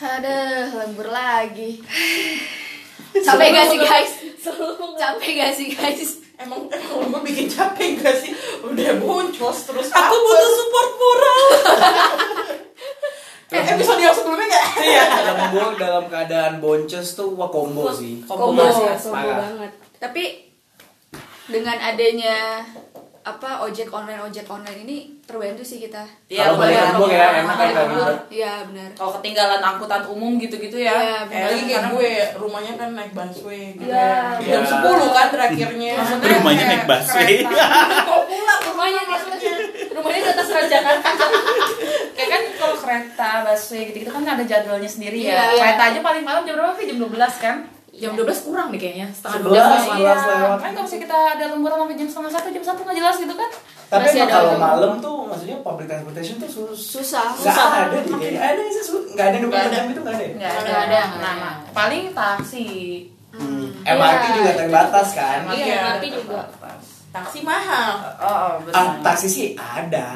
Aduh, lembur lagi. Capek gak sih guys? Capek gak sih guys? Emang emang gue bikin capek gak sih? Udah boncos terus Aku butuh support moral. Eh, episode yang sebelumnya gak? Iya. dalam gue dalam keadaan boncos tuh wah combo sih Combo Combo, combo banget. Tapi dengan adanya apa ojek online ojek online ini terbantu sih kita. Iya, Kalau balik kampung ya, enak kan gitu. Iya benar. Kalau ketinggalan angkutan umum gitu-gitu ya. Iya, Eh, benar. lagi kayak gue, rumahnya kan naik busway gitu Iya. Jam Iya. 10 kan terakhirnya Maksudnya Rumahnya naik busway. Kok pulang Rumahnya atas rumahnya di atas Jakarta. Kayak kan kalau kereta, busway gitu-gitu kan ada jadwalnya sendiri ya. Iya. Kereta aja paling malam jam berapa sih? Jam 12 kan? Jam 12 kurang deh kayaknya. Setengah 12 Sebelas, masih. sebelas Iya. lewat. Kan kalau misalnya kita ada lemburan sampai jam setengah satu, jam satu nggak jelas gitu kan? tapi Masih emang ada kalau malam tuh maksudnya public transportation tuh sus Susah. nggak ada di ada sih nggak ada Nggak 24 ada. jam itu nggak ada ya? Nggak ada, ada. nah, paling taksi. Hmm. Iya. MRT juga terbatas kan Iya, Iya. MRT juga. Taksi mahal Oh, oh betul. ah taksi sih ada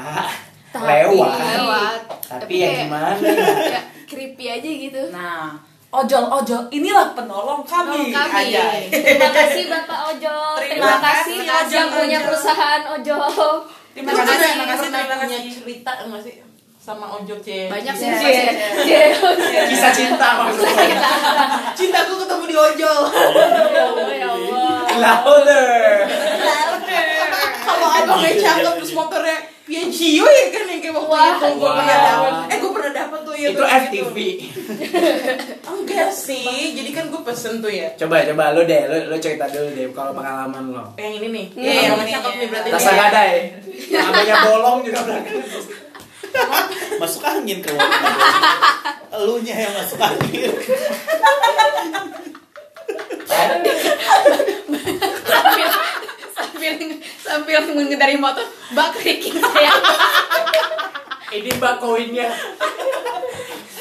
Tapi lewat lewat. tapi ya kayak- gimana ya Ya, creepy aja gitu. Nah, ojol ojol inilah penolong kami. Tolong kami. Aja. Terima kasih Bapak Ojol. Terima Terima, kasih Ojol, yang punya Ojol. perusahaan Ojol. Terima kasih, terima kasih, terima punya kasih. cerita nggak sih sama ojol C Banyak sih. Iya. kisah cinta maksudnya cintaku ketemu di ojol Ya Allah, ya Allah. louder kalau abangnya cakep terus motornya Piaggio ya kan yang kayak waktu itu. Gue pernah dapet. Eh gue pernah dapet tuh ya itu FTV enggak sih jadi kan gue pesen tuh ya. Coba coba lo deh lo lo cerita dulu deh kalau pengalaman lo. Yang ini nih. Iya, yang cakep nih berarti nih. gadai. Namanya bolong juga belakang Masuk angin keluar. Elunya yang masuk angin. sambil sambil sambil mengendari motor bak keriking saya. Ini mbak koinnya.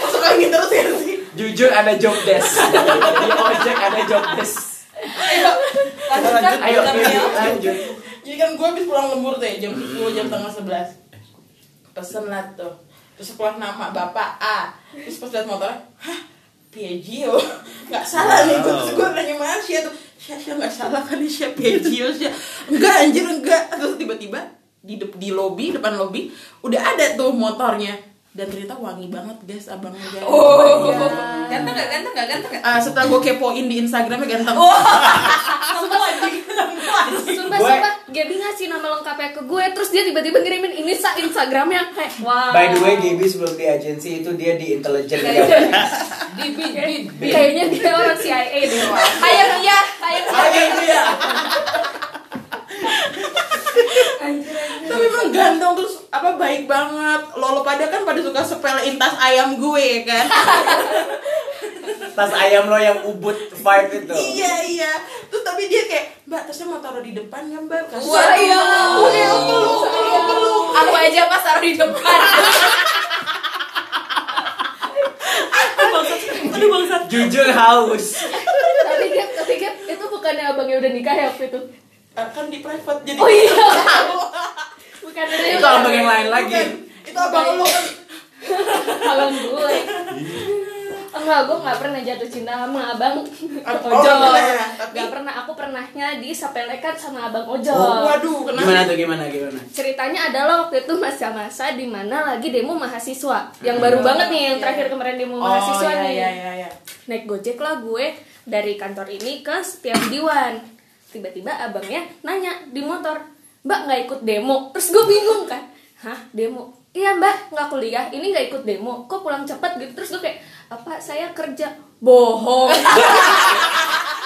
Masuk angin terus ya sih? Jujur ada job desk. Di ojek ada job desk. Lanjut kan? ayo lanjut jadi kan gue habis pulang lembur tuh ya jam 10 jam tengah 11 pesen lah tuh. Terus keluar nama bapak A. Terus pas liat motornya hah Piaggio? Nggak salah nih gue terus gue nanya sama Asia tuh Asia nggak salah kan? Asia Piaggio Asia enggak anjir enggak. Terus tiba-tiba di dep- di lobby depan lobby udah ada tuh motornya. Dan ternyata wangi banget guys abangnya guys Oh, Iya. ganteng gak? Ganteng gak? Ganteng gak? Ah, setelah gue kepoin di Instagramnya ganteng. Semua anjing. sumpah Gue- sumpah. Gaby ngasih nama lengkapnya ke gue terus dia tiba-tiba ngirimin ini sa Instagramnya. Kayak wah by the way Gaby sebelum di agensi itu dia di intelijen Di bi bi bi. kayaknya dia orang CIA deh kayak dia kayak Ayo dia tapi emang ganteng terus apa baik banget lo lo pada kan pada suka sepelein tas ayam gue ya kan? Tas ayam lo yang ubud vibe itu. Iya iya. Terus tapi dia kayak mbak tasnya mau taruh di depan ya mbak? Kasih Wah, satu." iya. Udah, lu peluk peluk peluk aku aja pas taruh di depan. Aduh bangsat. jujur haus. Tapi Gap tapi Gap itu bukannya abangnya udah nikah ya waktu itu? Ah, kan di private jadi Oh iya. bukan dari itu abang yang lain lagi. Itu abang lo kan abang gue. Enggak gue nggak pernah jatuh cinta sama abang. Oh, ojol. nggak pernah, tapi- nggak pernah aku pernahnya disepelekan sama abang ojol. oh, waduh kenapa? Gimana tuh gimana gimana? Ceritanya adalah waktu itu masa-masa di mana lagi demo mahasiswa. Yang baru banget nih yang terakhir kemarin demo oh mahasiswa iya nih. iya iya iya. Naik gojek lah gue dari kantor ini ke setiap diwan tiba-tiba abangnya nanya di motor mbak nggak ikut demo? Terus gue bingung kan. Hah demo iya mbak nggak kuliah ini nggak ikut demo kok pulang cepat gitu? Terus gue kayak apa saya kerja? Bohong.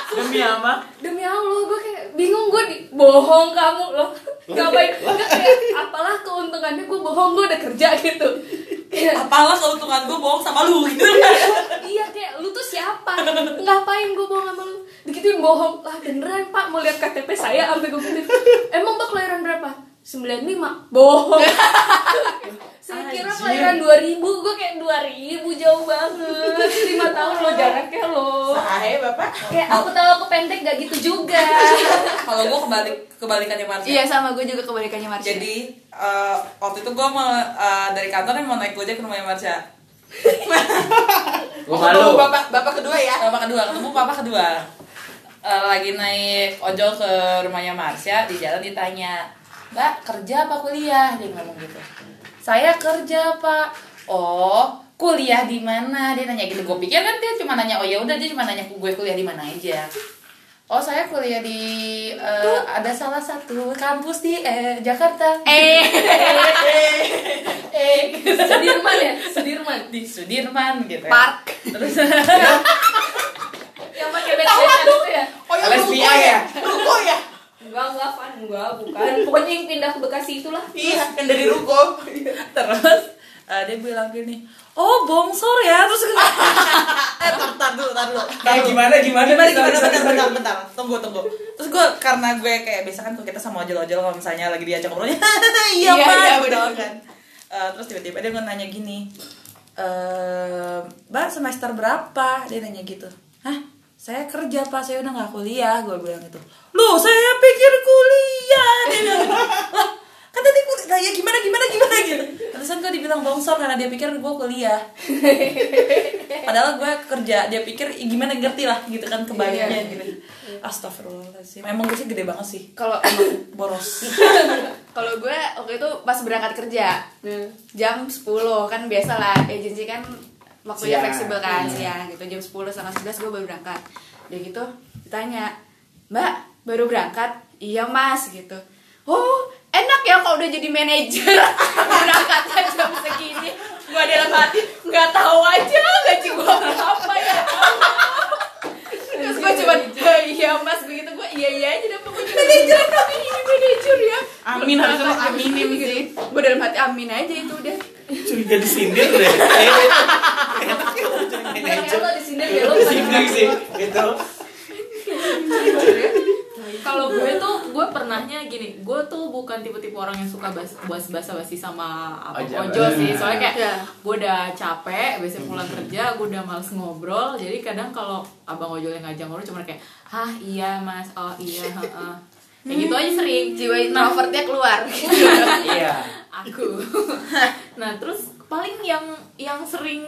Demi apa? Demi allah gue kayak bingung gue di bohong kamu loh. Ngapain Nggak, kayak apalah keuntungannya gue bohong gue udah kerja gitu. Kayak, Apalah keuntungan gue bohong sama lu gitu. iya kayak lu tuh siapa? Ngapain gue bohong sama lu? Digituin bohong. Lah beneran pak mau lihat KTP saya? Sampai gue emang mbak kelahiran berapa 95 bohong. Saya kira kelahiran 2000 gue kayak 2000 jauh banget. 5 tahun lo jaraknya lo Sahe bapak. Kayak aku tahu aku pendek gak gitu juga. Kalau gue kebalik kebalikannya Marsha. iya sama gue juga kebalikannya Marsha Jadi eh, waktu itu gue mau eh, dari kantor nih mau naik gojek ke rumahnya Marsha. lo ketemu lu. bapak bapak kedua ya? Bapak kedua, ketemu papa kedua. Eh, lagi naik ojol ke rumahnya Marsha di jalan ditanya, Mbak kerja apa kuliah? Dia ngomong gitu. Saya kerja pak. Oh kuliah di mana? Dia nanya gitu. Gue pikir kan dia cuma nanya, oh ya udah dia cuma nanya gue kuliah di mana aja. Oh saya kuliah di eh, ada salah satu kampus di eh, Jakarta. Eh, eh Sudirman ya? Sudirman. di Sudirman gitu. Park. Terus Yang pakai itu ya? oh yang LSPI ruko ya ya? ruko ya Enggak, enggak, Van. Enggak, bukan. Pokoknya yang pindah ke Bekasi itulah. iya yang dari ruko. Terus eh, dia bilang gini oh bongsor ya. Terus gue eh tar, tar dulu tar dulu. Kayak gimana gimana? Gimana gimana? Bentar bentar bentar. Tunggu tunggu. Terus gue karena gue kayak biasa kan kita sama ojol-ojol kalau misalnya lagi diajak ngobrolnya iya Iya, iya, gitu benar. kan. Eh, terus tiba-tiba dia nanya gini eh mbak semester berapa? Dia nanya gitu. Hah saya kerja pak. Saya udah nggak kuliah gue bilang gitu. Loh saya pikir kuliah dia bilang gitu. lah kan tadi gue kayak gimana gimana gimana gitu. Terus kan gue dibilang bongsor karena dia pikir gue kuliah. Padahal gue kerja dia pikir "Ih, gimana ngerti lah gitu kan kebayangnya gitu. Astagfirullahaladzim. Emang gue sih gede banget sih. Kalau boros. Kalau gue waktu itu pas berangkat kerja jam 10 kan biasa lah agensi kan waktunya Siang. fleksibel kan? Iya. siang gitu. Jam 10 setengah 11 gue baru berangkat. Dia gitu ditanya mbak baru berangkat? Iya mas gitu. Oh enak ya kalau udah jadi manajer. Berangkatnya jam segini. Gue dalam hati nggak tahu aja gaji gue berapa ya terus gue cuma "Eh, iya mas begitu iya iya aja deh pokoknya manajer tapi ini manajer ya Amin, harus lo aminin sih. gue dalam hati amin aja itu udah Curiga disindir deh. Enak ya lo jadi manajer. lo di sini ya lo Sindir sih gitu. Kalau gue tuh gue pernahnya gini, gue tuh bukan tipe-tipe orang yang suka bas bas basa basi sama apa Ojol. ojol sih. Soalnya kayak Iya. gue udah capek, biasanya pulang kerja, gue udah males ngobrol. Jadi kadang kalau abang ojol yang ngajak ngobrol cuma kayak, hah iya mas, oh iya, heeh. Kayak gitu aja sering. jiwa introvertnya keluar Iya. aku nah terus paling yang yang sering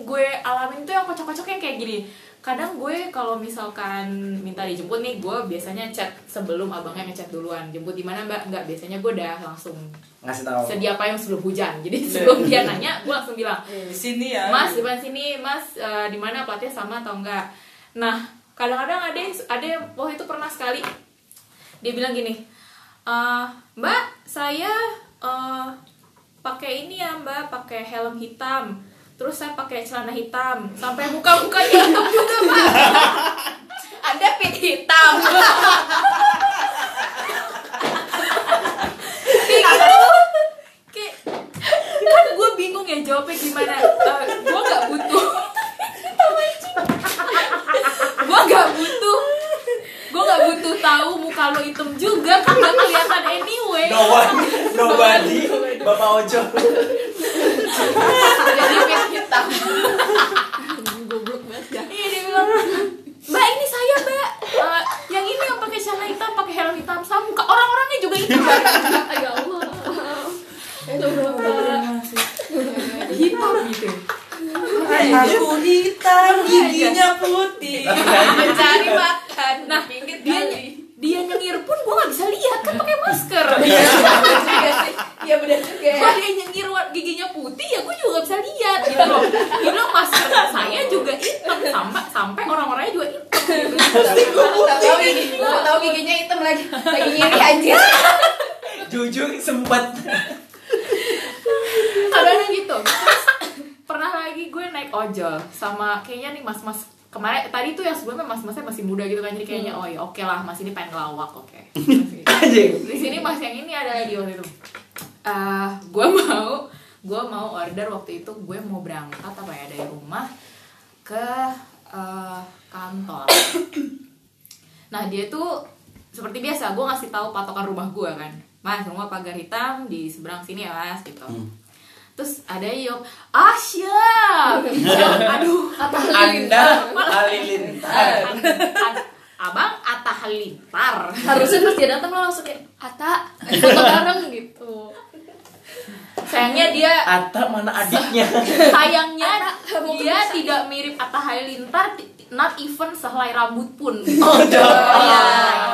gue alamin tuh yang kocok-kocok yang kayak gini kadang gue kalau misalkan minta dijemput nih gue biasanya chat sebelum abangnya ngechat duluan. Jemput di mana mbak? Nggak biasanya gue udah langsung Ngasih tahu. sedia payung sebelum hujan. Jadi sebelum dia nanya gue langsung bilang di sini ya. Mas di depan sini? Mas eh, di mana? Platnya sama atau enggak nah kadang-kadang ada yang ada yang waktu itu pernah sekali. Dia bilang gini "Eh, mbak saya eh, pakai ini ya mbak pakai helm hitam terus saya pakai celana hitam. Sampai muka mukanya hitam juga mbak ada pit hitam kayak kan gue bingung ya jawabnya gimana Eh, gue nggak butuh gue nggak butuh gue nggak butuh tahu muka lo hitam juga kan gak kelihatan anyway No one, nobody, Bapak Ojo. jadi pit hitam goblok banget ya iya dia bilang mbak ini saya mbak Eh, yang ini yang pakai celana hitam pakai helm hitam sama muka orang-orangnya juga hitam ya Allah itu berapa hitam gitu aku hitam giginya putih mencari makan nah pinggir dia kali dia nyengir pun gue nggak bisa lihat kan pakai masker iya juga sih iya benar juga ya kalau dia nyengir wa- giginya putih ya gue juga gak bisa lihat gitu loh dia bilang masker saya juga hitam sampai sampai orang-orangnya juga hitam gitu. tahu gigi tahu giginya hitam lagi lagi ngiri anjir Jujur sempet. kadang gitu terus pernah lagi gue naik ojol sama kayaknya nih mas-mas kemarin tadi tuh yang sebelumnya mas-masnya masih muda gitu kan jadi kayaknya oh ya oke lah mas ini pengen ngelawak oke Anjing. di sini mas yang ini ada lagi waktu itu Eh, gue mau gue mau order waktu itu gue mau berangkat apa ya dari rumah ke eh, kantor nah dia tuh seperti biasa gue ngasih tahu patokan rumah gue kan. Mas rumah pagar hitam di seberang sini ya mas gitu. Terus ada Yop ah siap! Aduh. Anda halilintar. An- abang Atta Halilintar. Harusnya pas dia datang lo langsung kayak Ata foto bareng gitu. Sayangnya dia Ata mana adiknya? Sayangnya mau dia tidak mirip Atta Halilintar not even sehelai rambut pun. Oh Iya. iya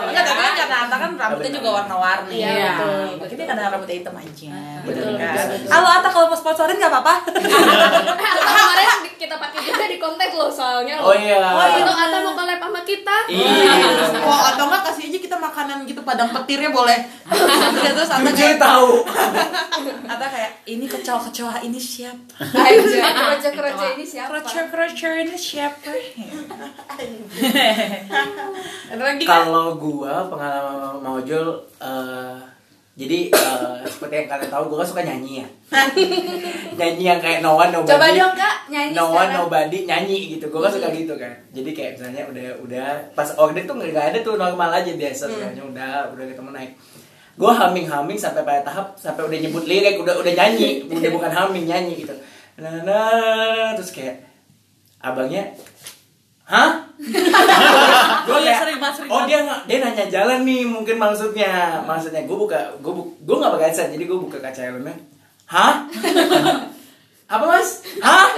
Enggak, tapi kan karena Ata kan rambutnya juga warna-warni. Iya, betul, Mungkin dia karena rambutnya hitam aja. Betul, Kan? betul, betul. Halo Ata kalau mau sponsorin nggak apa-apa. Atau kemarin kita pakai juga di konten loh soalnya oh iya Oh, iya. Itu Ata mau collab sama kita iya Oh, atau enggak kasih aja kita makanan gitu padang petirnya boleh. Terus terus Ata kayak tahu Ata kayak ini kecoa-kecoa ini siapa? aja kerja-kerja ini siapa Kecoa-kecoa ini siapa? Lagi kan? kalau gua pengalaman mau eh, jadi eh, seperti yang kalian tahu gua kan suka nyanyi ya. Nyanyi yang kayak no one nobody. Coba dong kak nyanyi no one sekarang. nobody nyanyi gitu. Gue kan suka gitu kan. Jadi kayak misalnya udah udah pas order tuh nggak ada tuh normal aja biasa. Sebenarnya udah udah ketemu naik. Gue humming humming sampai pada tahap sampai udah nyebut lirik udah udah nyanyi. Udah bukan humming nyanyi gitu. Nah, nah, nah, terus kayak abangnya hah? Gue kayak sering banget, sering oh dia nggak dia nanya jalan nih mungkin maksudnya. Maksudnya gue buka gue bu, gue nggak pakai headset jadi gue buka kaca helmnya. Hah? Apa mas? Hah?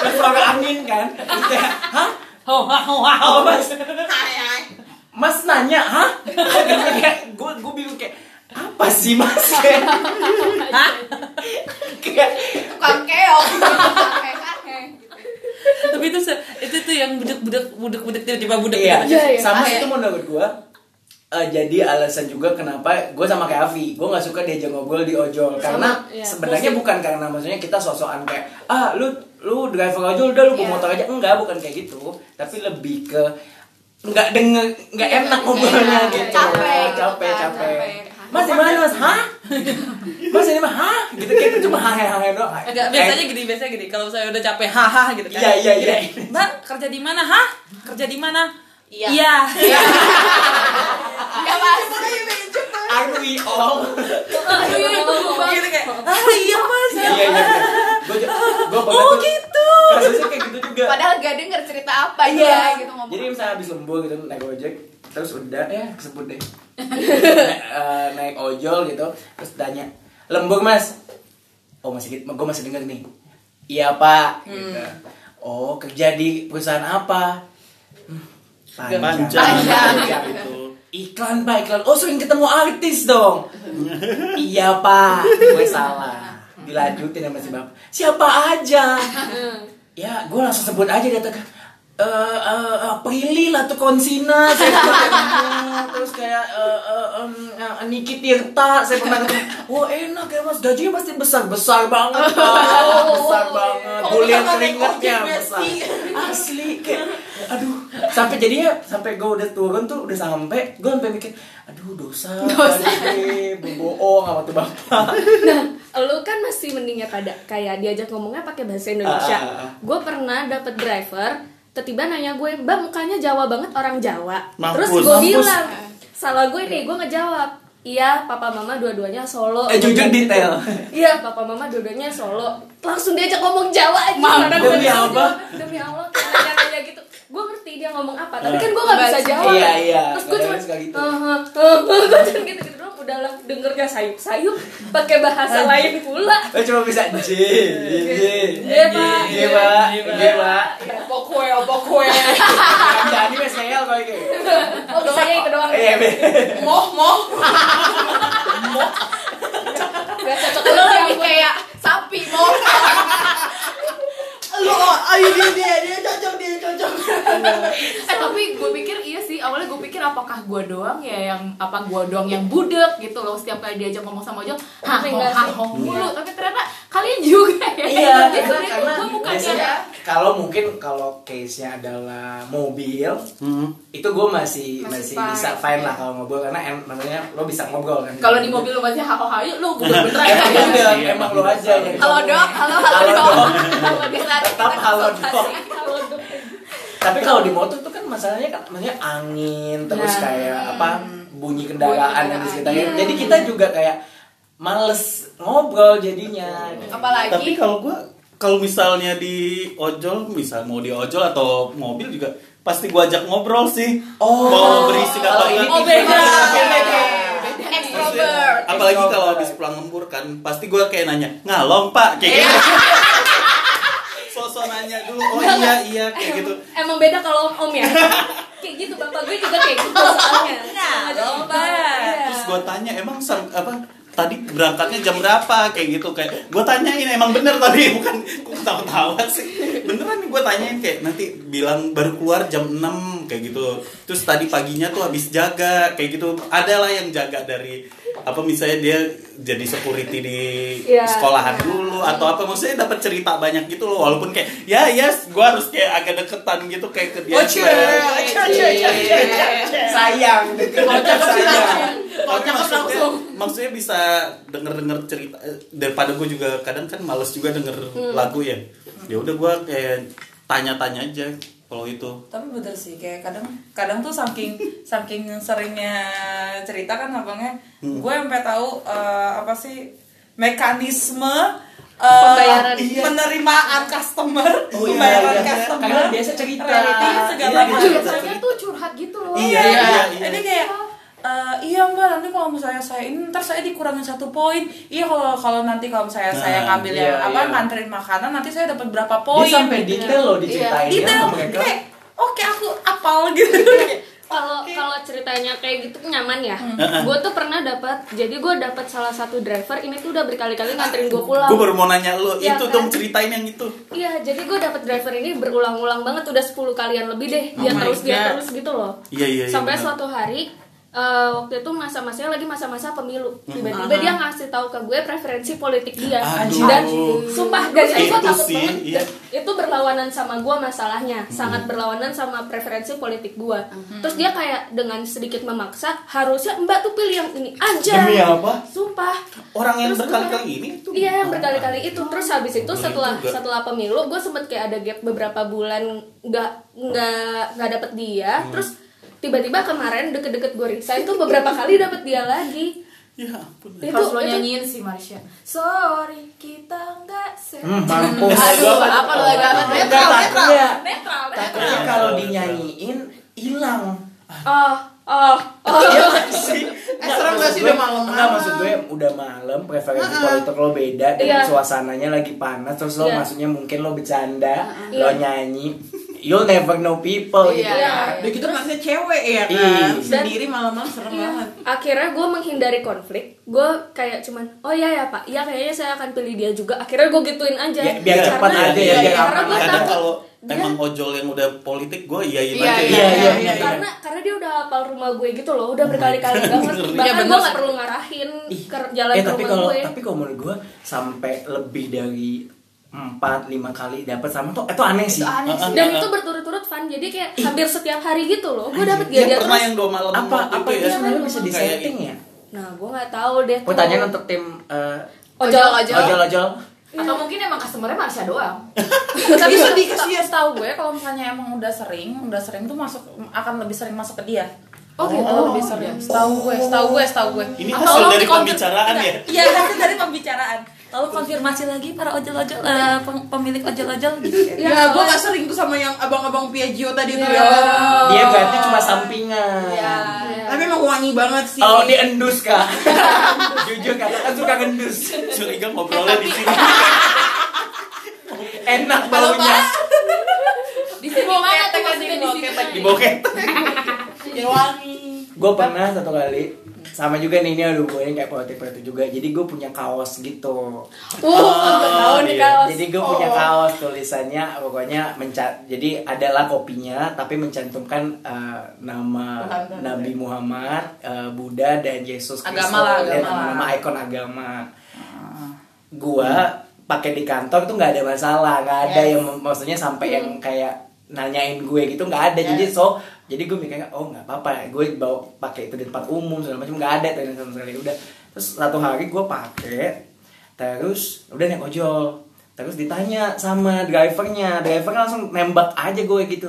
Terus suara angin kan? Kayak hah? Ho ha ho ha apa ho. mas mas nanya hah? Kayak gue gue bingung kayak apa sih mas? Kayak Hah? kayak tukang keong. Tapi itu se- itu tuh yang budek-budek budek-budek tiba-tiba budek iya gitu. Iya, iya. sama iya. itu menurut gue eh, jadi alasan juga kenapa gue sama kayak Avi gue nggak suka diajak ngobrol di ojol karena iya. sebenarnya bukan karena maksudnya kita sosokan kayak ah lu lu driver ojol udah lu Iya. motor aja enggak bukan kayak gitu tapi lebih ke nggak denger nggak enak ngobrolnya Iya, gitu capek gitu capek kan, capek capek. Mas di mana mas hah mas ini mah hah gitu kita cuma hahe hahe doang Enggak, biasanya gini, biasanya gini. Kalau saya udah capek, haha gitu kan. Iya, iya, iya. Mbak, kerja di mana? Hah? Kerja di mana? Iya. Iya. ya mas Aren't we all iya Gitu kayak, ah iya mas. iya iya gue gue Oh gitu. kasusnya kayak gitu juga padahal gak denger cerita apa Iya. dia gitu ngomong Jadi misalnya habis lembur gitu naik ojek, terus udah ya kesebut deh. naik, eh, naik ojol gitu, terus tanya, "Lembur, Mas?" Oh, masih gue masih denger nih. Iya, Pak. Gitu. Oh, kerja di perusahaan apa? Hmm, Panjang. Panjang. Gitu. Iklan, Pak, iklan. Oh, sering ketemu artis dong. iya, Pak. Gue salah. Dilanjutin sama si Bapak. Siapa aja? ya gue langsung sebut aja dia tekan eh eh, eh, Prilly lah tuh Konsina saya pernah ketemu terus kayak eh, eh, em, eh, Niki Tirta saya pernah ketemu. Wah enak ya mas. Gajinya pasti besar besar banget pak besar banget. Bulir keringetnya besar asli kayak aduh. Sampai jadinya sampai gue udah turun tuh udah sampai gue sampai mikir aduh dosa kali bohong sama tuh bapak. Lu kan masih mendingnya pada kayak diajak ngomongnya pakai bahasa Indonesia. Ah, ah, ah. Gue pernah dapet driver, tiba-tiba nanya gue, mbak mukanya Jawa banget orang Jawa. Mampus. Terus gue Mampus. bilang, salah gue nih, gue ngejawab, iya papa mama dua-duanya Solo. eh jujur detail Iya, papa mama dua-duanya Solo. Langsung diajak ngomong Jawa aja. Mampus. Karena Demi apa? Demi Allah, kayak nanya-nanya gitu. Gue ngerti dia ngomong apa, tapi kan gue gak bisa jawab. Iya, iya. Terus gue cuma, Kadang-kadang suka gitu. gue cuma gitu-gitu doang. Udah lah, dengernya sayup-sayup, pakai bahasa lain pula. Lo cuma bisa J, J, J, Iya, Pak. J, Pak, J, Pak. Opo kue, opo kue. Jadi wes ngeyel kau ini. Oh, bisanya itu doang. Iya. Moh, moh. Gak cocok lo lagi lebih kayak sapi mau Lo, ayo dia, dia, dia cocok, dia cocok. eh tapi gue pikir iya sih awalnya gue pikir apakah gue doang ya yang apa gue doang yang budek gitu loh setiap kali diajak ngomong sama Ojol hah hah mulu. Tapi ternyata kalian juga ya. Iya, karena gue biasanya kalau mungkin kalau case-nya adalah mobil, Hmm. itu gue masih Masih bisa fine lah kalau ngobrol karena em, namanya lo bisa ngobrol kan. kalau di mobil lu masih hah hah yuk lu budek beneran. Emang ya. Iya, emang lo aja yang halo dok. Halo halo dok. Saat Tetap kita halo, konsultasi. Tapi kalau di motor tuh kan masalahnya kan maksudnya angin terus Nah. kayak apa bunyi kendaraan yang di sekitarnya. kendaraan. Jadi kita juga kayak males ngobrol jadinya. apalagi Tapi kalau gua kalau misalnya di ojol, misal mau di ojol atau mobil juga pasti gua ajak ngobrol sih. Oh. mau berisik Kalau atau ini enggak. Oh, beda. Extrovert. apalagi kalau habis pulang lembur kan pasti gue kayak nanya ngalong pak kayak gitu sosok nanya dulu. Oh iya iya kayak gitu. Emang beda kalau om om ya. kayak gitu bapak gue juga kayak gitu soalnya. Sama aja om Iya. terus gue tanya emang sam- apa tadi berangkatnya jam berapa? Kayak gitu kayak gue tanyain emang bener tadi? Bukan gue ketawa-tawa sih. Beneran nih gue tanyain kayak nanti bilang baru keluar jam 6 kayak gitu. Terus tadi paginya tuh habis jaga kayak gitu. Ada lah yang jaga dari apa misalnya dia jadi security di Iya. sekolahan dulu atau apa maksudnya dapat cerita banyak gitu loh walaupun kayak ya yes gue harus kayak agak deketan gitu kayak ke dia Oh, cie, supaya- cie, cie, cie, cie, cie. sayang Kalau cakep sayang. Kalau cakep langsung. maksudnya bisa denger denger cerita eh, daripada gue juga kadang kan males juga denger Hmm. lagu ya ya udah gue kayak tanya-tanya aja kalau itu tapi bener sih kayak kadang kadang tuh saking saking seringnya cerita kan abangnya Hmm. gue sampai tahu eh, apa sih mekanisme eh, Pembayaran. penerimaan customer Oh, iya, pembayaran iya. customer Karena biasa cerita. reality segala Iya, macam gitu. biasanya tuh curhat gitu loh Iya, Iya, iya, iya. Jadi kayak eh, iya mbak. Nanti kalau misalnya saya ini ntar saya dikurangin satu poin. Iya kalau kalau nanti kalau misalnya saya Nah, ngambil iya, yang apa iya. nganterin makanan nanti saya dapat berapa dia poin sampai detail loh diceritain detail. sama mereka. Kayak oke aku apal gitu. Kalau kalau ceritanya kayak gitu nyaman ya. Gue tuh pernah dapat jadi gue dapat salah satu driver ini tuh udah berkali-kali nganterin gue pulang. gue baru mau nanya lo Iya itu kan? dong ceritain yang itu. Iya, jadi gue dapet driver ini berulang-ulang banget udah 10 kalian lebih deh. Dia Oh terus dia God. terus gitu loh. Iya, iya, iya, Sampai benar. suatu hari eh, waktu itu masa-masanya lagi masa-masa pemilu. Tiba-tiba Aha. dia ngasih tahu ke gue preferensi politik dia. Aduh. Dan sumpah dari itu takut sih, banget. iya. Itu berlawanan sama gue masalahnya, sangat berlawanan sama preferensi politik gue. Terus dia kayak dengan sedikit memaksa, harusnya Mbak tuh pilih yang ini aja. Demi apa? Sumpah. orang yang berkali-kali ini itu Iya yang berkali-kali itu terus habis itu Boleh setelah juga. setelah pemilu gue sempet kayak ada gap beberapa bulan nggak nggak nggak dapet dia Hmm. terus tiba-tiba kemarin deket-deket gue resign tuh beberapa kali dapet dia lagi. Ya ampun. Itu Harus lo nyanyiin sih Marsha. Sorry kita nggak se Hmm, mampus. Aduh apa lo amat Enggak, netral takutnya Netral takutnya kalau dinyanyiin hilang. Oh oh oh. Iya sih? Eh, serem nggak sih? Udah malam-malam? Enggak maksud gue udah malam preferensi politik lo beda dan Iya. suasananya lagi panas terus lo Iya. maksudnya mungkin lo bercanda lo nyanyi you'll never know people gitu. Iya. kan. Udah gitu nanti cewek ya kan? Iya. Sendiri malam-malam serem Iya. banget. Akhirnya gue menghindari konflik. Gue kayak cuman Oh iya ya pak. Iya kayaknya saya akan pilih dia juga. Akhirnya gue gituin aja. Ya, biar Karena- cepat aja ya, iya, biar Karena gue takut kalau dia- emang ojol yang udah politik gue iyain Iya, aja iya, iya, iya, iya. karena karena dia udah hafal rumah gue gitu loh udah berkali-kali banget. bahkan Iya, gue sih. perlu ngarahin Ih, ke jalan ke tapi kalau gue. tapi kalau menurut gue sampai lebih dari empat lima kali dapat sama tuh itu aneh sih. Itu aneh sih. Dan itu berturut-turut fun jadi kayak hampir setiap hari gitu loh gue dapet dia yang dia pernah terus. yang dua malam apa apa itu itu ya sebenarnya bisa di Kayak setting ya? Nah gue nggak tahu deh gue tanya untuk tim eh, ojol Ojol. ojol. Ojol Atau mungkin emang customernya Marsha doang. Tapi sedih dikasih ya. setahu gue kalau misalnya emang udah sering udah sering tuh masuk akan lebih sering masuk ke dia. Oh gitu? Lebih sering. Setahu gue setahu gue setahu gue. Ini hasil dari pembicaraan ya? Iya, hasil dari pembicaraan. Lalu konfirmasi lagi para ojol-ojol, eh, pem- pemilik ojol-ojol? Gitu ya. Ya, gue gak sering tuh sama yang abang-abang Piaggio tadi tuh Iya. ya. Dia berarti cuma sampingan. Iya Tapi emang wangi banget sih. Oh, diendus kak. Jujur kak, kan suka ngendus. curiga ngobrolnya di sini. Enak baunya. Di sini mana tuh maksudnya di sini? Di bokeh. Biar wangi Gue pernah satu kali sama juga nih ini ada hubungannya kayak politik-politik juga. Jadi gue punya kaos gitu. uh tahu nih iya. kaos Jadi gue punya kaos tulisannya pokoknya mencat. Jadi adalah kopinya tapi mencantumkan eh, nama Tuhan, Tuhan. Nabi Muhammad, eh, Buddha dan Yesus Kristus Agama lah, dan nama ikon agama. Gua pakai di kantor tuh nggak ada masalah, nggak ada Yes. yang maksudnya sampai yang kayak nanyain gue gitu nggak ada. Jadi Yes. so jadi gue mikirnya oh nggak apa-apa gue bawa pakai itu di tempat umum segala macam. Nggak ada tuh sama sekali. Udah. Terus satu hari gue pakai terus udah naik ojol. Terus ditanya sama drivernya. Driver langsung nembak aja gue gitu.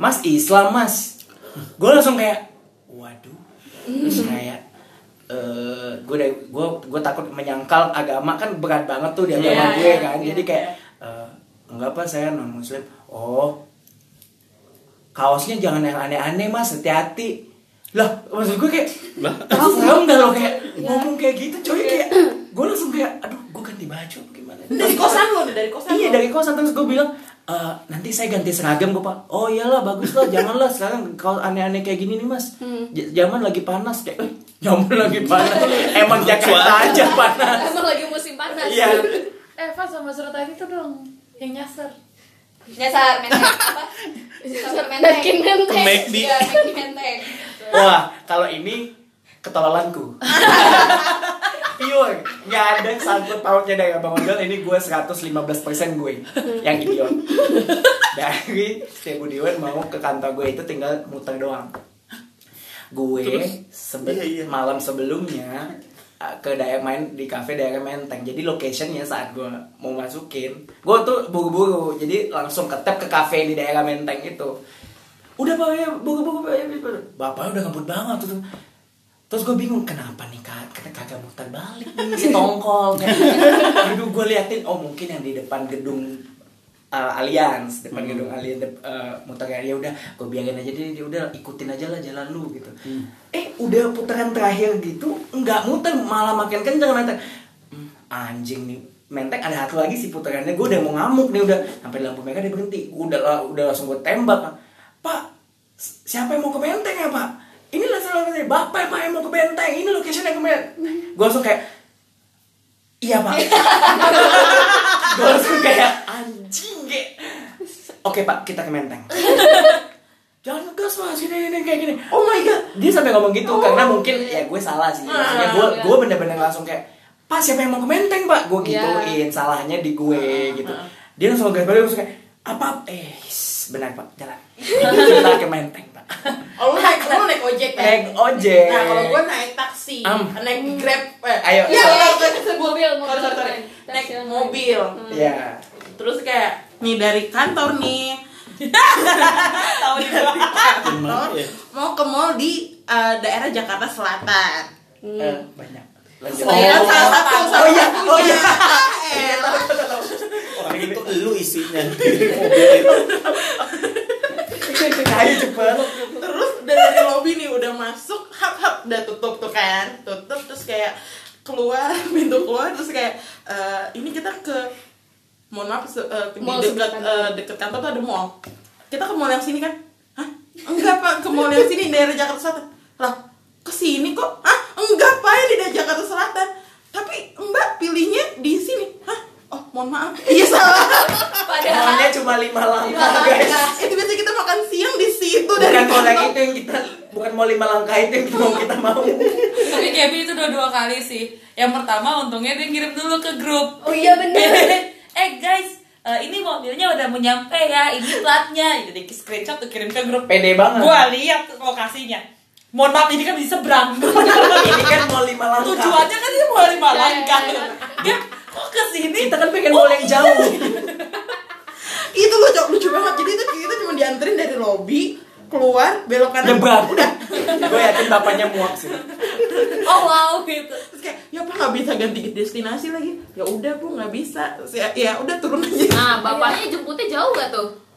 Mas Islam mas. Gue langsung kayak waduh. Terus kayak eh gue gue gue takut menyangkal agama. Kan berat banget tuh di agama Iya, gue iya, kan. Iya, jadi kayak eh, enggak apa saya non muslim oh kaosnya jangan yang aneh-aneh mas. Hati-hati. Lah maksud gue kayak Lah. serem dah lo kayak ngomong kayak gitu coy? Kayak gue langsung kayak aduh gue ganti baju gimana? Dari kosan lo dari kosan iya dari kosan. Terus gue bilang "Eh, nanti saya ganti seragam. Gue pak oh iyalah bagus lah. Janganlah sekarang kalau aneh-aneh kayak gini nih mas. J- zaman lagi panas kayak "Eh, zaman lagi panas. Emang Jakarta aja panas. Emang lagi musim panas. iya. Eh, Pak sama surat tadi tuh dong yang nyasar. Nyasar menteng apa? Nyasar Naikin menteng. McD. Iya, menteng. wah kalau ini ketololanku pure nggak ada sangkut pautnya dari abang ojol ini gue 115% gue yang idiot dari Setiap Budiwan mau ke kantor gue itu tinggal muter doang gue sebe- Iya, iya. malam sebelumnya ke daerah main di cafe daerah Menteng. Jadi locationnya saat gue mau masukin gue tuh buru-buru. Jadi langsung ke tap ke cafe di daerah Menteng itu. Udah pak ya buru-buru pak ya bapaknya udah ngebut banget tuh terus gue bingung kenapa nih kak? Kata kagak muter balik nih si tongkol aduh gue liatin oh mungkin yang di depan gedung uh, Allianz depan gedung Allianz dep- uh, muter ya udah gue biarin aja deh dia udah ikutin aja lah jalan lu gitu. Eh udah putaran terakhir gitu nggak muter malah makin kenceng menteng Hmm, anjing nih menteng ada satu lagi si putarannya gue udah mau ngamuk nih udah sampai lampu merah dia berhenti udah la- udah langsung gue tembak pak. Siapa yang mau ke menteng ya pak? Ini lah salah saya bapak pak yang mau ke benteng ini location yang ke menteng gue langsung kayak iya pak gue langsung kayak anjing kayak oke pak kita ke menteng. Jangan ngegas mas. Gini gini kayak gini. Oh my god. Dia sampai ngomong gitu karena mungkin ya gue salah sih. Maksudnya gue gue bener-bener langsung kayak pak siapa yang mau ke menteng pak? Gue gituin salahnya di gue gitu. dia langsung gas balik langsung kayak apa? Eh benar pak jalan kita ke menteng pak Oh, lu naik, lu naik ojek kan? naik ojek Nah, kalau gue naik taksi, Am. naik grab, eh, Ayo. Iya, Iya, naik iya, mobil, mobil. Sorry, sorry. Naik mobil. ya Terus kayak nih dari kantor nih. Tahu di kantor. Iya. Mau ke mall di eh, daerah Jakarta Selatan. Eh, banyak lanjut Senayan salah satu. oh salah iya satunya. oh iya Eh, Orang itu lu isinya di mobil itu. ayo cepet terus dari lobby nih udah masuk hap hap udah tutup tuh kan tutup terus kayak keluar pintu keluar terus kayak eh, ini kita ke mohon maaf se- eh, di dekat eh, dekat kantor tuh ada mall. Kita ke mall yang sini kan? Hah? Enggak. Pak ke mall yang sini? Daerah Jakarta Selatan. Lah ke sini kok? Hah? Enggak pak ini daerah Jakarta Selatan. Tapi mbak pilihnya di sini. Hah oh mohon maaf iya salah Emangnya cuma lima langkah guys itu biasa kita makan siang di situ bukan dari mau yang itu yang kita bukan mau lima langkah itu yang mau kita mau Tapi Gaby itu udah dua kali sih. Yang pertama untungnya dia ngirim dulu ke grup. Oh iya bener. eh guys, eh, ini mobilnya udah mau nyampe ya, ini platnya. Jadi screenshot tuh kirim ke grup. pede banget Gua lihat lokasinya. Mohon maaf ini kan di seberang. ini kan mau lima langkah Tujuannya kan dia mau lima Iya, langkah. iya, Dia kok ke sini? kita kan pengen mau yang jauh. Itu lucu lucu banget. Jadi itu kita cuma dianterin dari lobby keluar belok kanan. Nyebrang. Udah. Gue yakin bapaknya muak sih. Oh wow gitu. terus kayak ya pak nggak bisa ganti destinasi lagi. Ya udah bu nggak bisa. Terus ya, ya udah turun aja. Nah, bapaknya jemputnya jauh gak tuh?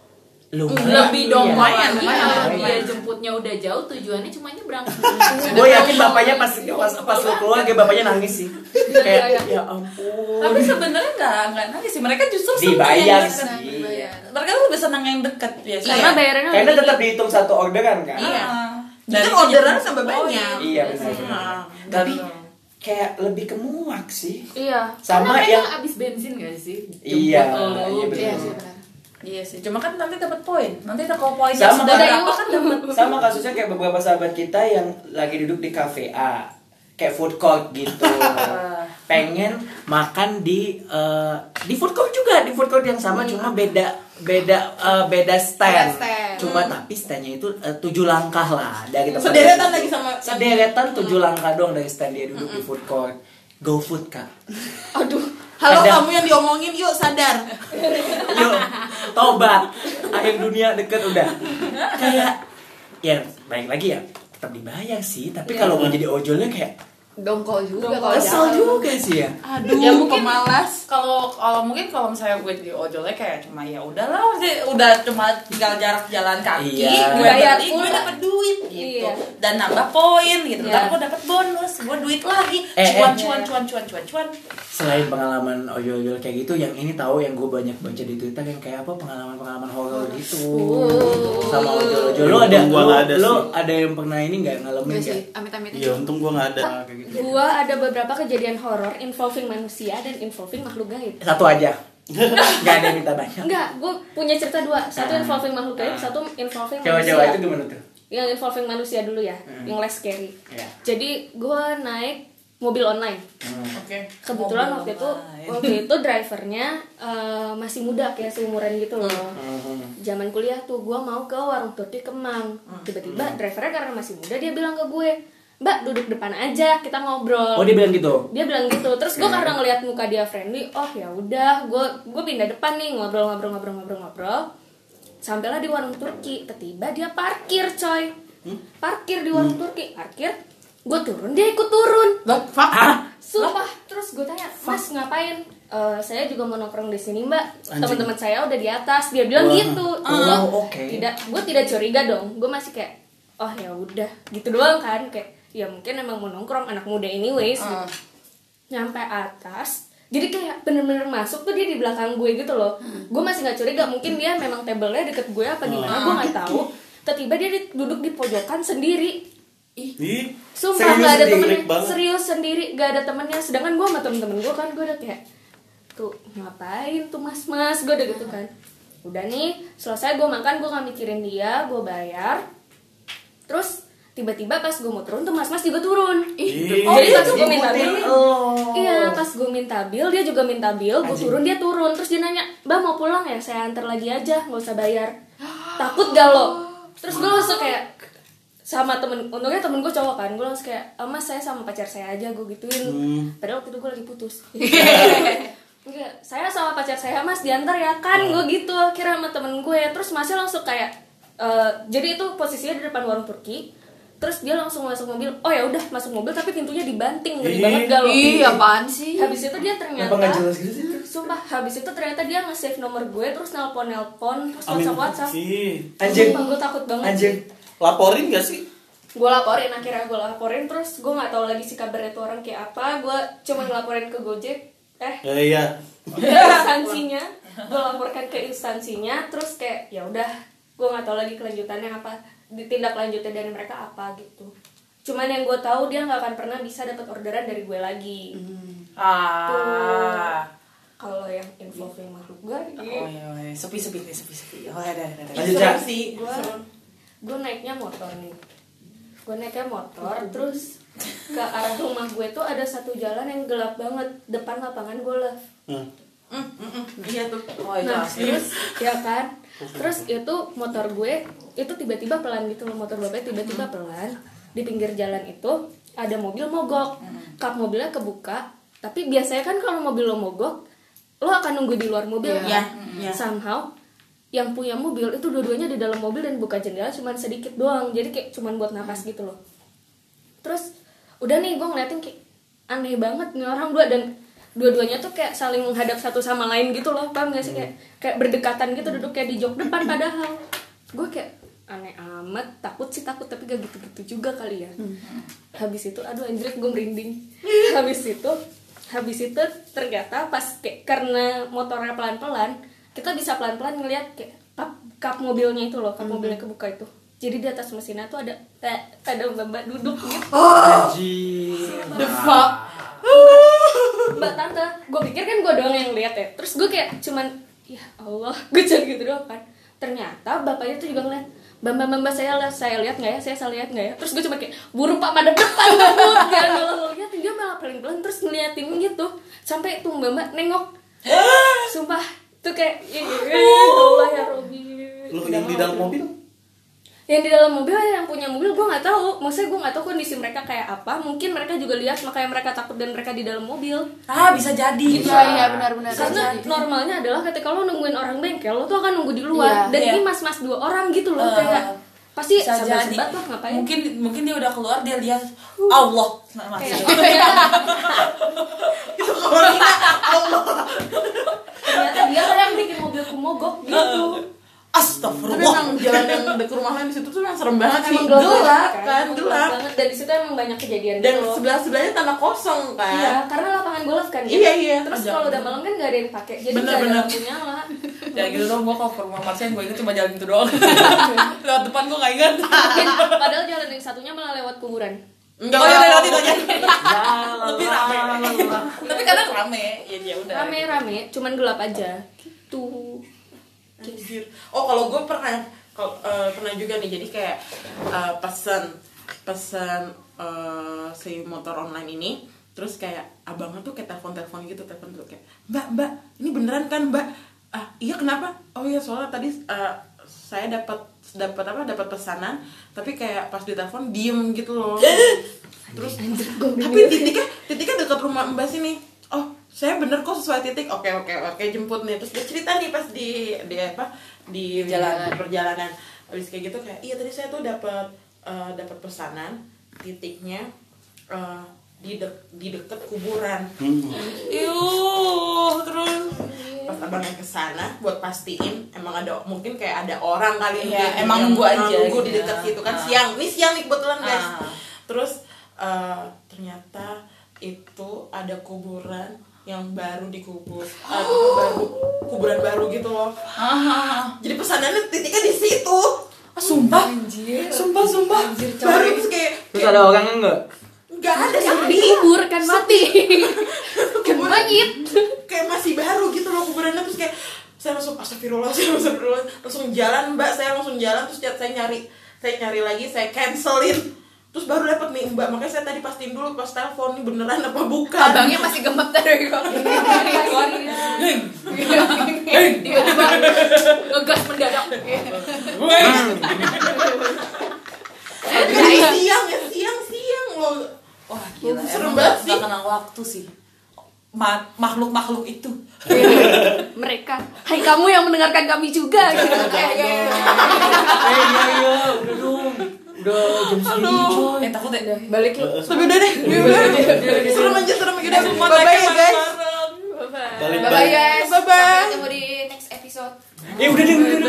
Iya. Lebih dong Lumayan, Iya, lumayan, dia lumayan. jemputnya udah jauh, tujuannya cuma nyebrang. gue yakin bapaknya pas pas pas lo keluar kayak bapaknya nangis sih kayak ya ampun Tapi sebenarnya nggak nggak nangis sih. Mereka justru Dibayar sih. Dibayar. Mereka tuh lebih senang yang dekat biasanya. Karena bayarannya karena tetap dihitung satu orderan kan Iya. dan orderan sampai banyak iya benar Nah, tapi kayak lebih kemuak sih Iya. Sama Karena yang- abis bensin gak sih? Iya, iya benar. Iya sih. Cuma kan nanti dapat poin. Nanti kalau poinnya Sama sudah berapa kan dapat. sama kasusnya kayak beberapa sahabat kita yang lagi duduk di cafe A kayak food court gitu pengen makan di eh, di food court juga di food court yang sama cuma beda beda eh, beda stand, Beda stand. cuma tapi standnya itu eh, tujuh langkah lah dari tempat sederetan lagi sama sederetan tujuh langkah dong dari stand dia duduk di food court go food kak. Aduh. halo Ada. kamu yang diomongin yuk sadar. Yuk tobat. Akhir dunia deket udah. Kayak ya baik lagi ya. Tetap dibayar sih tapi kalau mau jadi ojolnya kayak dongkol juga Dongkol. kalau Kesel jalan. juga sih ya. Aduh, Ya, mungkin- pemalas. Kalau kalau mungkin kalau misalnya gue jadi ojolnya kayak cuma ya udahlah, sih, udah cuma tinggal jarak jalan kaki, Iya. gue Bayar gue dapat duit gitu. Iya. Dan nambah poin gitu. Iya. Gue dapat bonus, gue duit lagi. Eh, cuan, eh. cuan, cuan, cuan, cuan, cuan. Selain pengalaman ojol-ojol kayak gitu, yang ini tahu yang gue banyak baca di Twitter yang kayak apa pengalaman-pengalaman horor gitu. Sama ojol-ojol. Lo ada, gua lo, nggak ada lo ada yang pernah ini nggak ngalamin Enggak nggak? sih, amit-amit Iya, untung gua nggak ada kayak gitu. Gua ada beberapa kejadian horor involving manusia dan involving makhluk gaib. Satu aja. Gak ada yang minta banyak. Enggak, gue punya cerita dua. Satu involving makhluk gaib, satu involving manusia. Coba-coba itu gimana tuh? Yang involving manusia dulu ya, yang less scary. Iya. Jadi gue naik mobil online. Oke. Kebetulan Mobil waktu itu online. waktu itu drivernya eh, masih muda kayak seumuran gitu loh. Hmm. Zaman kuliah tuh gue mau ke warung Turki Kemang. Tiba-tiba drivernya karena masih muda dia bilang ke gue, Mbak duduk depan aja kita ngobrol. Oh dia bilang gitu. dia bilang gitu. Terus gue karena ngeliat muka dia friendly oh ya udah gue gue pindah depan nih ngobrol ngobrol ngobrol ngobrol ngobrol. Sampailah di warung Turki tiba dia parkir coy. Parkir di warung Turki parkir. Gue turun dia ikut turun. Fuck. sumpah terus gue tanya mas ngapain? "Eh, saya juga mau nongkrong di sini mbak. Teman-teman saya udah di atas dia bilang gitu. Oh, oke. tidak gue tidak curiga dong. Gue masih kayak oh ya udah gitu doang kan kayak ya mungkin emang mau nongkrong anak muda anyways gitu. nyampe atas jadi kayak bener-bener masuk tuh dia di belakang gue gitu loh. Gue masih nggak curiga mungkin dia memang tabelnya deket gue apa gimana gue nggak tahu. Tiba-tiba dia di- duduk di pojokan sendiri. Ih, Sumpah serius gak ada temennya. banget. Serius sendiri gak ada temennya. Sedangkan gue sama temen-temen gue kan Gue udah kayak Tuh ngapain tuh mas-mas? Gue udah gitu kan. Udah nih selesai gue makan Gue gak mikirin dia Gue bayar. Terus tiba-tiba pas gue mau turun tuh mas-mas juga turun. Ih, Jadi pas gue minta bil. Oh. Iya pas gue minta bil Dia juga minta bil Gue turun dia turun. Terus dia nanya Mbak mau pulang ya? Saya antar lagi aja Gak usah bayar. Takut gak lo? Terus gue langsung kayak sama temen untungnya temen gue cowok kan gue langsung kayak "Ah, mas saya sama pacar saya aja gue gituin. Hmm. padahal waktu itu gue lagi putus. Enggak, saya sama pacar saya mas diantar ya. Kan gue gitu akhirnya sama temen gue terus masnya langsung kayak eh, jadi itu posisinya di depan warung Turki terus dia langsung masuk mobil oh ya udah masuk mobil tapi pintunya dibanting ngeri banget lo Ih, apaan sih? habis itu dia ternyata nggak jelas gitu sih? sumpah habis itu ternyata dia nge-save nomor gue terus nelpon nelpon terus Amin. whatsapp whatsapp Anjing. sumpah gue takut banget Anjing. laporin gak sih? gue laporin akhirnya gue laporin terus gue nggak tahu lagi si kabarnya tuh orang kayak apa gue cuma ngelaporin ke Gojek eh Ya, iya. instansinya gue laporkan ke instansinya terus kayak ya udah gue nggak tahu lagi kelanjutannya apa ditindak lanjutnya dari mereka apa gitu cuman yang gue tahu dia nggak akan pernah bisa dapat orderan dari gue lagi Ah. kalau yang involving makhluk gue Oh iya, oh, iya. sepi sepi nih, sepi sepi. Oh ada ada ada. Lanjut, sih. gue gue naiknya motor nih gue naiknya motor terus ke arah rumah gue tuh ada satu jalan yang gelap banget depan lapangan golf Hmm. Mm, mm, mm. Iya tuh. Oh itu nah terus ya kan terus itu motor gue itu tiba-tiba pelan gitu loh motor bapak tiba-tiba pelan. Di pinggir jalan itu ada mobil mogok. Kap mobilnya kebuka tapi biasanya kan kalau mobil lo mogok lo akan nunggu di luar mobil Iya, kan? Iya. somehow yang punya mobil itu dua-duanya di dalam mobil dan buka jendela cuman sedikit doang. Jadi kayak cuman buat napas gitu loh. Terus udah nih gue ngeliatin kayak aneh banget nih orang dua dan dua-duanya tuh kayak saling menghadap satu sama lain gitu loh paham gak sih? Kayak kayak berdekatan gitu duduk kayak di jok depan padahal. Gue kayak aneh amat takut sih takut tapi gak gitu-gitu juga kali ya. Habis itu aduh anjir gue merinding. Habis itu habis itu ternyata pas kayak karena motornya pelan-pelan kita bisa pelan-pelan ngeliat kayak kap, kap mobilnya itu loh kap mobilnya kebuka itu. Jadi di atas mesinnya tuh ada eh, ada mbak duduk gitu. Anjing. The fuck. Mbak tante gue pikir kan gue doang yang lihat ya. Terus gue kayak cuman ya Allah gue cuman gitu doang kan. Ternyata bapaknya tuh juga ngeliat mbak mbak mbak saya lihat saya lihat nggak ya? Saya salah lihat nggak ya? Terus gue cuma kayak buru pak madep depan ya kalau lo lihat dia malah pelan pelan terus ngeliatin gitu. Sampai tuh mbak mbak nengok. Sumpah tuh kayak ya Allah ya Robi Lu yang di dalam mobil? Yang di dalam mobil yang punya mobil gue nggak tahu maksudnya gue nggak tahu kondisi mereka kayak apa mungkin mereka juga lihat makanya mereka takut dan mereka di dalam mobil Ah bisa jadi. Iya, iya benar-benar. karena normalnya adalah ketika lo nungguin orang bengkel lo tuh akan nunggu di luar Iya. dan Iya. ini mas-mas dua orang gitu loh Eh. kayak Pasti Bisa jadi. sebat lah ngapain. Mungkin mungkin dia udah keluar dia lihat Allah. Nah, masih. ternyata dia yang bikin mobilku mogok gitu Tapi Astagfirullah. emang jalan yang dekat rumah lain di situ tuh emang serem banget sih. Gelap, gelap kan, Emang gelap. banget dan di situ emang banyak kejadian Dan gitu sebelah sebelahnya tanah kosong kan. Iya, karena lapangan golf kan. Iya, kan? iya. Terus kalau udah malam kan nggak ada yang pakai, jadi Bener, nggak ada lampu nyala. Ya gitu dong, gue kalau ke rumah Marsha gue inget cuma jalan itu doang Lewat depan gue gak inget padahal jalan yang satunya malah lewat kuburan. Enggak, Oh iya, lewat itu aja Lebih rame. Tapi kadang rame Ya ya udah Rame-rame, cuman gelap aja. Gitu. Anjir. Oh kalau gue pernah kalau eh, pernah juga nih jadi kayak eh, pesan pesan eh, si motor online ini terus kayak abangnya tuh kayak telepon telepon gitu telepon tuh kayak mbak mbak ini beneran kan mbak? Ah iya kenapa? Oh iya soalnya tadi eh, saya dapat dapat apa dapat pesanan tapi kayak pas ditelepon diem gitu loh. Terus tapi titiknya titiknya dekat rumah mbak sini saya bener kok sesuai titik. Oke oke oke jemput nih. Terus dia cerita nih pas di di apa? Di Jalan. di perjalanan. Habis kayak gitu kayak iya tadi saya tuh dapat eh, dapat pesanan titiknya eh, di dek- di deket kuburan. Yuh, terus. Pas abangnya ke sana buat pastiin emang ada mungkin kayak ada orang kali Iya, yang- emang nunggu aja nunggu di gitu. dekat situ kan. Ah. siang ini siang nih kebetulan guys. Ah. terus eh, ternyata itu ada kuburan yang baru dikubur eh, baru kuburan baru gitu loh. Ah, jadi pesanannya titiknya di situ. Sumpah. Sumpah, sumpah. Baru terus kayak Terus ada orangnya enggak? nggak? Ada Yang dikubur kan mati. kan mayit. kayak masih baru gitu loh kuburannya terus kayak saya langsung astagfirullah saya langsung langsung jalan mbak. Saya langsung jalan terus saya nyari saya nyari lagi saya cancelin terus baru dapat nih mbak makanya saya tadi pastiin dulu pas telepon nih beneran apa bukan. Abangnya masih gemeter kok. Tiba-tiba ngegas mendadak. Ini siang ya siang siang loh. Wah gila, Serem banget sih. kenal waktu sih. Ma- Makhluk-makhluk itu. Mereka. Hai kamu yang mendengarkan kami juga gitu. Kayak kayak- Eh iya iya, udah jam segini coy. Eh takut deh Balik yuk. tapi udah deh udah udah serem aja serem aja udah Semua bye bye ya guys Bye bye guys. Bye-bye. Sampai ketemu di next episode. Eh udah deh, udah deh.